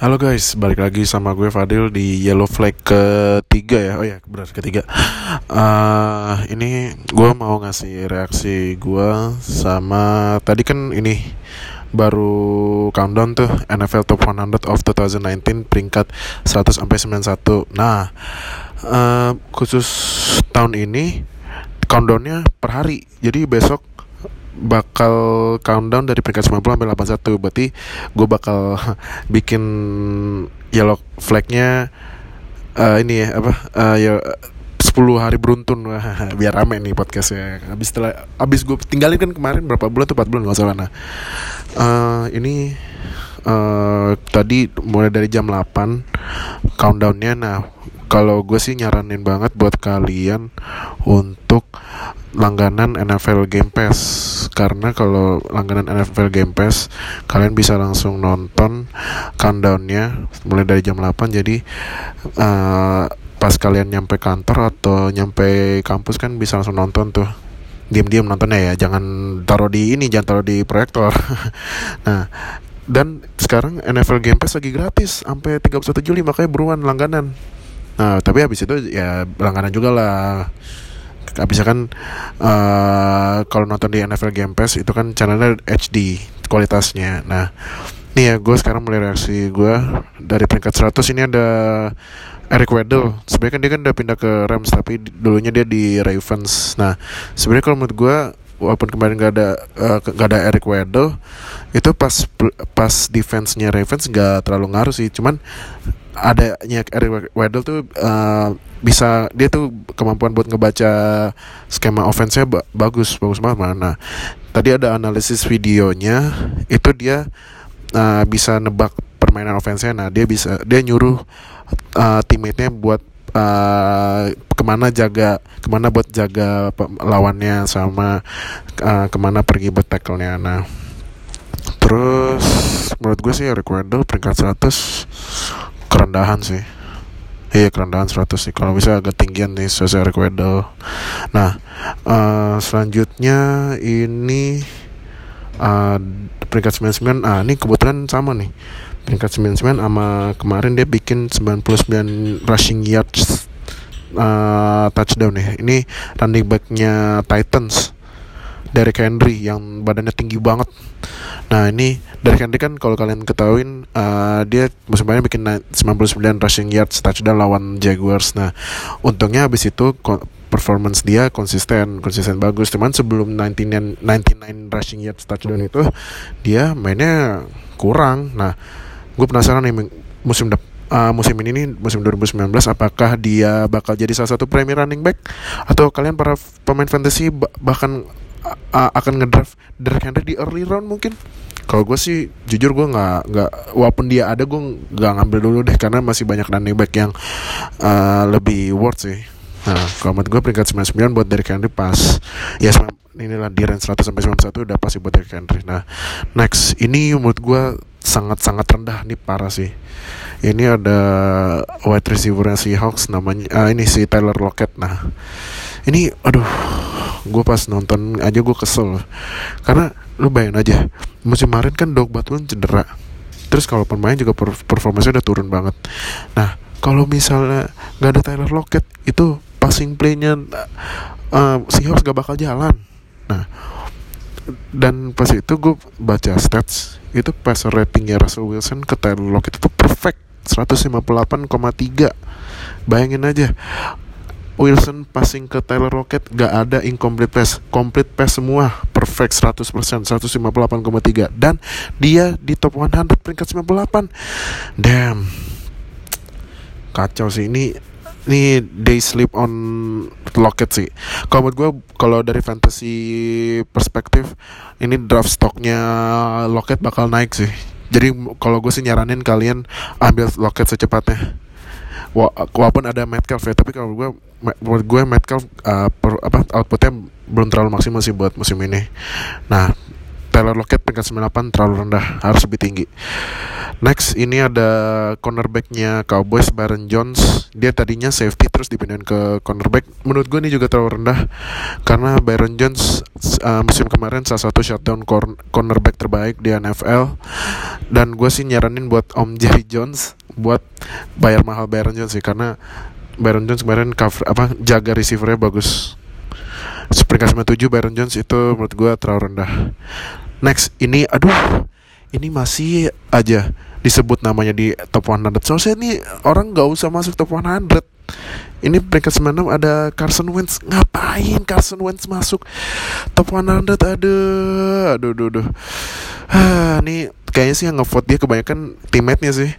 Halo guys, balik lagi sama gue Fadil di Yellow Flag ketiga ya. Oh ya, benar ketiga. Uh, ini gue mau ngasih reaksi gue sama tadi kan ini baru countdown tuh NFL Top 100 of 2019 peringkat 100 sampai 91. Nah, uh, khusus tahun ini countdownnya per hari. Jadi besok bakal countdown dari peringkat 90 sampai 81 berarti gue bakal bikin yellow flagnya uh, ini ya apa uh, ya 10 hari beruntun. Biar rame nih podcastnya. Habis setelah habis gue tinggalin kan kemarin berapa bulan tuh? 4 bulan gak salah. Nah uh, ini uh, tadi mulai dari jam 8 countdownnya. Nah kalau gue sih nyaranin banget buat kalian untuk langganan NFL Game Pass. Karena kalau langganan NFL Game Pass kalian bisa langsung nonton countdownnya mulai dari jam 8 jadi uh, pas kalian nyampe kantor atau nyampe kampus kan bisa langsung nonton tuh. Diam-diam nontonnya ya jangan taruh di ini jangan taruh di proyektor. Nah dan sekarang NFL Game Pass lagi gratis sampai 31 Juli makanya buruan langganan. Nah, tapi habis itu ya langganan juga lah. Habisnya kan uh, kalau nonton di NFL Game Pass itu kan channelnya HD kualitasnya. Nah, nih ya gue sekarang mulai reaksi gue dari peringkat 100 ini ada Eric Weddle. Sebenarnya kan dia kan udah pindah ke Rams tapi dulunya dia di Ravens. Nah, sebenarnya kalau menurut gue walaupun kemarin gak ada uh, gak ada Eric Weddle itu pas pas defense-nya Ravens gak terlalu ngaruh sih cuman adanya Eric Weddle tuh uh, bisa dia tuh kemampuan buat ngebaca skema offense-nya ba bagus bagus banget mana nah, tadi ada analisis videonya itu dia uh, bisa nebak permainan offense-nya. Nah dia bisa dia nyuruh uh, teammate-nya buat uh, ke mana jaga ke mana buat jaga lawannya sama uh, ke mana pergi buat tackle-nya. Nah terus menurut gue sih Eric Weddle peringkat 100 kerendahan sih. Iya kerendahan 100 sih. Kalau bisa agak tinggian nih sesuai Weddle nah uh, selanjutnya ini uh, peringkat 99 ah ini kebetulan sama nih. Peringkat 99 sama kemarin dia bikin 99 rushing yards uh, touchdown nih. Ini running backnya Titans Derek Henry yang badannya tinggi banget. Nah ini Derek Henry kan kalau kalian ketahuin uh, dia musim kemarin bikin 99 rushing yards touchdown lawan Jaguars. Nah untungnya habis itu performance dia konsisten konsisten bagus. Cuman sebelum 99 99 rushing yards touchdown itu dia mainnya kurang. Nah gue penasaran nih musim depan uh, musim ini nih musim 2019 apakah dia bakal jadi salah satu premier running back atau kalian para pemain fantasy bahkan uh, akan ngedraft Derek Henry di early round mungkin. Kalau gue sih jujur gue nggak nggak walaupun dia ada gue nggak ngambil dulu deh karena masih banyak running back yang uh, lebih worth sih. Nah kalau menurut gue peringkat 99 buat Derek Henry pas ya inilah di range 100 sampai 91 udah pasti buat Derek Henry. Nah next ini menurut gue sangat-sangat rendah nih parah sih. Ini ada wide receiver Seahawks namanya uh, ini si Tyler Lockett. Nah ini aduh gue pas nonton aja gue kesel. Karena lu bayangin aja musim kemarin kan Dog Butler cedera. Terus kalau pemain juga performanya udah turun banget. Nah kalau misalnya nggak ada Tyler Lockett itu passing playnya uh, Seahawks gak bakal jalan. Nah dan pas itu gue baca stats itu passer ratingnya Russell Wilson ke Tyler Lockett itu perfect. 158,3 bayangin aja Wilson passing ke Tyler Rocket gak ada incomplete pass. Complete pass semua perfect 100% 158,3 dan dia di top 100 peringkat 98 damn. Kacau sih ini ini they sleep on Locket sih. Kalau menurut gue, kalau dari fantasy perspektif, ini draft stocknya Locket bakal naik sih. Jadi kalau gue sih nyaranin kalian ambil Locket secepatnya walaupun ada Metcalf ya tapi kalau gue menurut gue Metcalf uh, per, apa outputnya belum terlalu maksimal sih buat musim ini. Nah Tyler Lockett peringkat 98 terlalu rendah harus lebih tinggi. Next ini ada cornerbacknya Cowboys Baron Jones. Dia tadinya safety terus dipindahin ke cornerback. Menurut gue ini juga terlalu rendah karena Baron Jones uh, musim kemarin salah satu shutdown cornerback terbaik di NFL dan gue sih nyaranin buat Om Jerry Jones buat bayar mahal Baron Jones sih karena Baron Jones kemarin cover apa jaga receivernya bagus. Peringkat 97 Baron Jones itu menurut gue terlalu rendah next ini aduh ini masih aja disebut namanya di top 100 saya ini orang nggak usah masuk top 100 ini peringkat 96 ada Carson Wentz. Ngapain Carson Wentz masuk top 100 aduh aduh aduh, aduh. Ah, ini kayaknya sih yang ngevote dia kebanyakan teammate-nya sih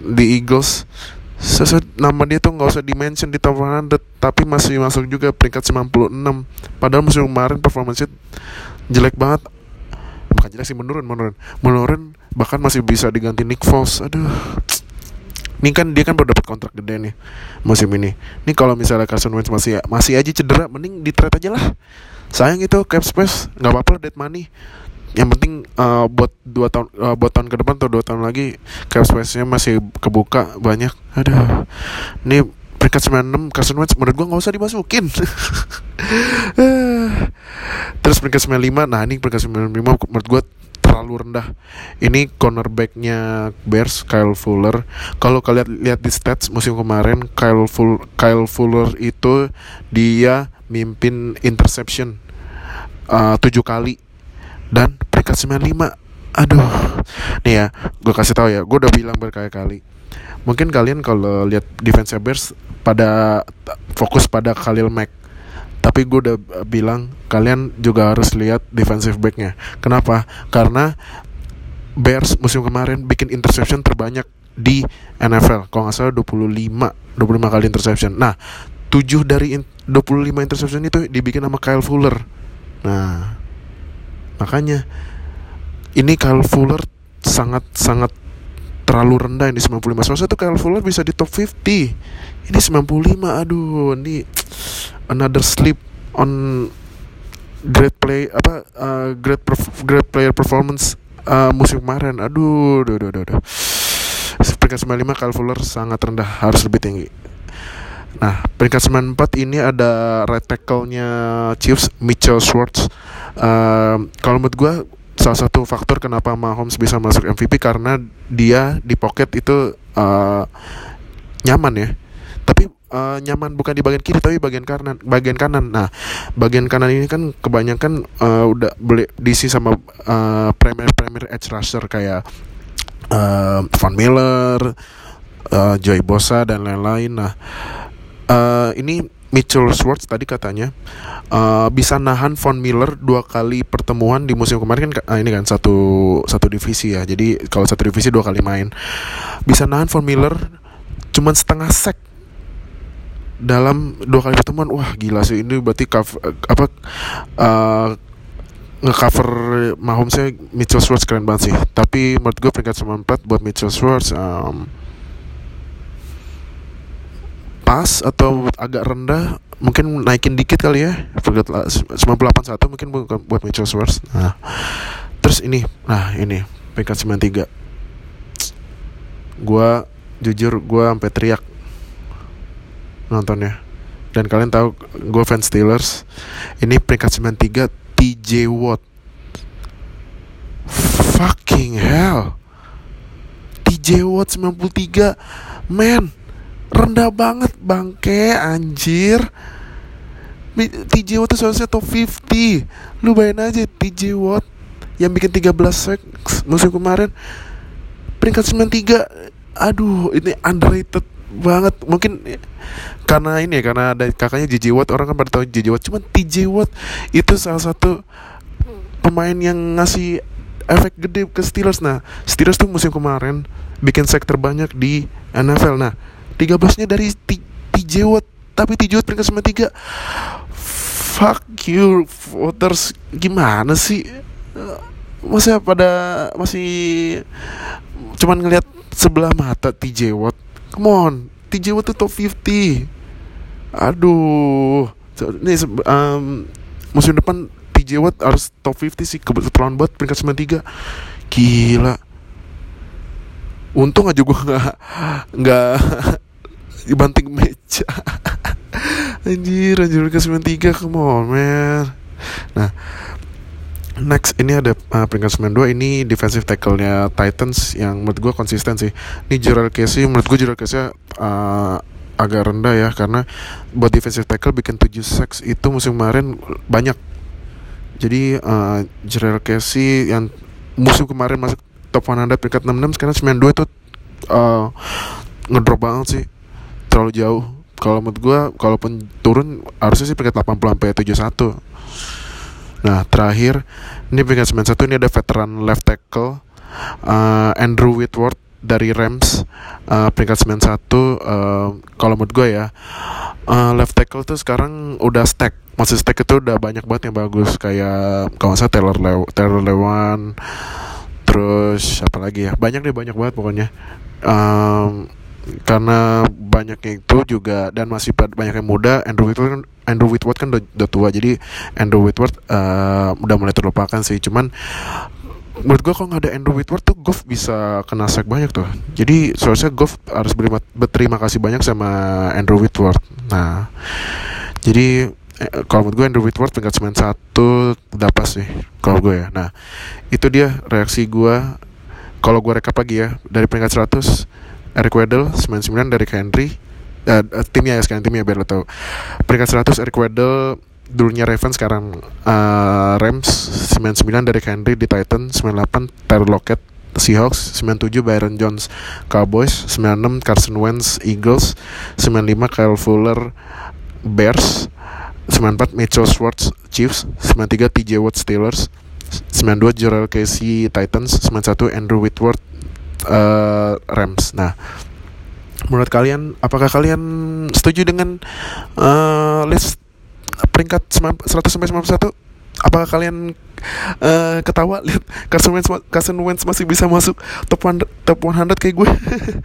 di Eagles. Sesuai nama dia tuh nggak usah dimention di top 100 tapi masih masuk juga peringkat 96 padahal musim kemarin performanya jelek banget bukan jelek sih menurun menurun. Menurun bahkan masih bisa diganti Nick Foles. Aduh. Ini kan dia kan baru dapat kontrak gede nih musim ini. Ini kalau misalnya Carson Wentz masih masih aja cedera mending di trade aja lah. Sayang itu cap space nggak apa-apa dead money. Yang penting uh, buat dua tahun uh, buat tahun ke depan atau dua tahun lagi cap space-nya masih kebuka banyak. Ada ini peringkat 96 Carson Wentz menurut gua nggak usah dimasukin. Terus peringkat 95 nah ini peringkat 95 menurut gua terlalu rendah. Ini cornerbacknya Bears Kyle Fuller. Kalau kalian lihat di stats musim kemarin Kyle Full Kyle Fuller itu dia mimpin interception uh, tujuh kali. Dan peringkat 95 aduh. Nih ya gue kasih tahu ya gue udah bilang berkali-kali mungkin kalian kalau lihat defense Bears pada fokus pada Khalil Mack. Tapi gue udah bilang kalian juga harus lihat defensive backnya. Kenapa? Karena Bears musim kemarin bikin interception terbanyak di NFL kalau nggak salah 25 25 kali interception. Nah 7 dari in, 25 interception itu dibikin sama Kyle Fuller. Nah makanya ini Kyle Fuller sangat sangat terlalu rendah ini 95 Soalnya tuh Kyle Fuller bisa di top 50 ini 95 aduh ini another sleep on great play apa uh, great great player performance uh, musim kemarin aduh aduh aduh aduh, aduh. peringkat 95 Kyle Fuller sangat rendah harus lebih tinggi Nah, peringkat 94 ini ada right tackle-nya Chiefs, Mitchell Schwartz. Uh, kalau menurut gue, salah satu faktor kenapa Mahomes bisa masuk MVP karena dia di pocket itu uh, nyaman ya. Tapi uh, nyaman bukan di bagian kiri tapi bagian kanan bagian kanan nah bagian kanan ini kan kebanyakan uh, udah beli diisi sama uh, premier premier edge rusher kayak uh, Von Miller uh, Joy Bosa dan lain-lain nah uh, ini Mitchell Schwartz tadi katanya uh, bisa nahan Von Miller dua kali pertemuan di musim kemarin kan uh, ini kan satu satu divisi ya. Jadi kalau satu divisi dua kali main. Bisa nahan Von Miller cuman setengah sek dalam dua kali pertemuan. Wah gila sih ini berarti cover, apa uh, ngecover Mahomesnya Mitchell Schwartz keren banget sih. Tapi menurut gue peringkat 94 buat Mitchell Schwartz um, pas atau agak rendah mungkin naikin dikit kali ya. Peringkat 98 satu mungkin buat Mitchell Schwartz nah terus ini nah ini peringkat 93 gue jujur gue sampai teriak nontonnya. Dan kalian tahu gue fans Steelers. Ini peringkat 93 TJ Watt. Fucking hell. TJ Watt 93 man rendah banget bangke anjir. TJ Watt itu seharusnya top 50 Lu bayangin aja TJ Watt Yang bikin 13 sek musim kemarin Peringkat 93 Aduh ini underrated banget. Mungkin karena ini ya Karena ada kakaknya JJ Watt Orang kan pada tahu JJ Watt. Cuman TJ Watt Itu salah satu Pemain yang ngasih efek gede ke Steelers. Nah Steelers tuh musim kemarin Bikin sek terbanyak di NFL Nah 13 nya dari Watt. Tapi Watt peringkat 93 fuck you voters. Gimana sih? Masih pada masih cuman ngelihat sebelah mata TJ Watt. Come on TJ Watt tuh top 50 aduh. Ini um, musim depan TJ Watt harus top 50 sih. Kebetulan buat peringkat 93 gila. Untung aja gue nggak nggak dibanting meja anjir anjir peringkat 93 come on man nah Next ini ada uh, peringkat 92 ini defensive tackle-nya Titans yang menurut gue konsisten sih. Ini Gerald Casey menurut gue Gerald Casey uh, agak rendah ya karena buat defensive tackle bikin 7 sacks itu musim kemarin banyak. Jadi uh, Gerald Casey yang musim kemarin masuk top 100 peringkat 66 sekarang 92 itu uh, ngedrop banget sih. Terlalu jauh. Kalau menurut gue kalaupun turun harusnya sih peringkat 80 sampai 71 Nah terakhir ini peringkat 91 ini ada veteran left tackle uh, Andrew Whitworth dari Rams. Uh, peringkat 91 uh, kalau menurut gue ya uh, left tackle tuh sekarang udah stack. Masih stack itu udah banyak banget yang bagus. Kayak kalau saya Taylor Le Taylor Lewan terus apa lagi ya? Banyak deh banyak banget pokoknya. Um, karena banyaknya itu juga dan masih banyak yang muda Andrew Whitworth kan Andrew Whitworth kan udah, tua. Jadi Andrew Whitworth uh, udah mulai terlupakan sih. Cuman menurut gue kalau nggak ada Andrew Whitworth tuh Goff bisa kena sack banyak tuh. Jadi seharusnya Goff harus berima, berterima kasih banyak sama Andrew Whitworth. Nah jadi eh, kalau menurut gue Andrew Whitworth peringkat satu udah pas sih kalau gue ya. Nah itu dia reaksi gue kalau gue rekap lagi ya dari peringkat 100 Eric Weddle 99 dari Henry uh, timnya ya sekarang timnya biar lo tau peringkat 100 Eric Weddle. Dulunya Ravens sekarang uh, Rams. 99 dari Henry di Titan 98 Tyler Lockett Seahawks. 97 Byron Jones Cowboys. 96 Carson Wentz Eagles. 95 Kyle Fuller Bears. 94 Mitchell Schwartz Chiefs. 93 TJ Watt Steelers. 92 Gerald Casey Titans. 91 Andrew Whitworth uh, Rams. Nah, menurut kalian apakah kalian setuju dengan uh, list peringkat 100 sampai 91? Apakah kalian uh, ketawa lihat Carson Wentz, Carson Wentz masih bisa masuk top 100, top 100 kayak gue?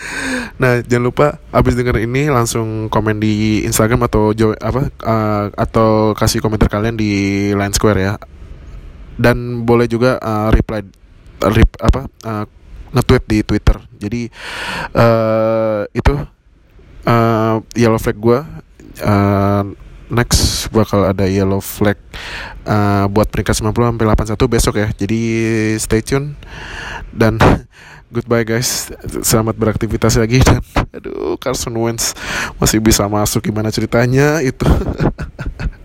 nah, jangan lupa abis denger ini langsung komen di Instagram atau apa uh, atau kasih komentar kalian di Line Square ya. Dan boleh juga uh, reply rip, apa uh, nge-tweet di Twitter. Jadi uh, itu uh, yellow flag gue. Uh, next bakal ada yellow flag uh, buat peringkat 90 sampai 81 besok ya. Jadi stay tune dan goodbye guys. Selamat beraktivitas lagi dan aduh Carson Wentz masih bisa masuk gimana ceritanya itu.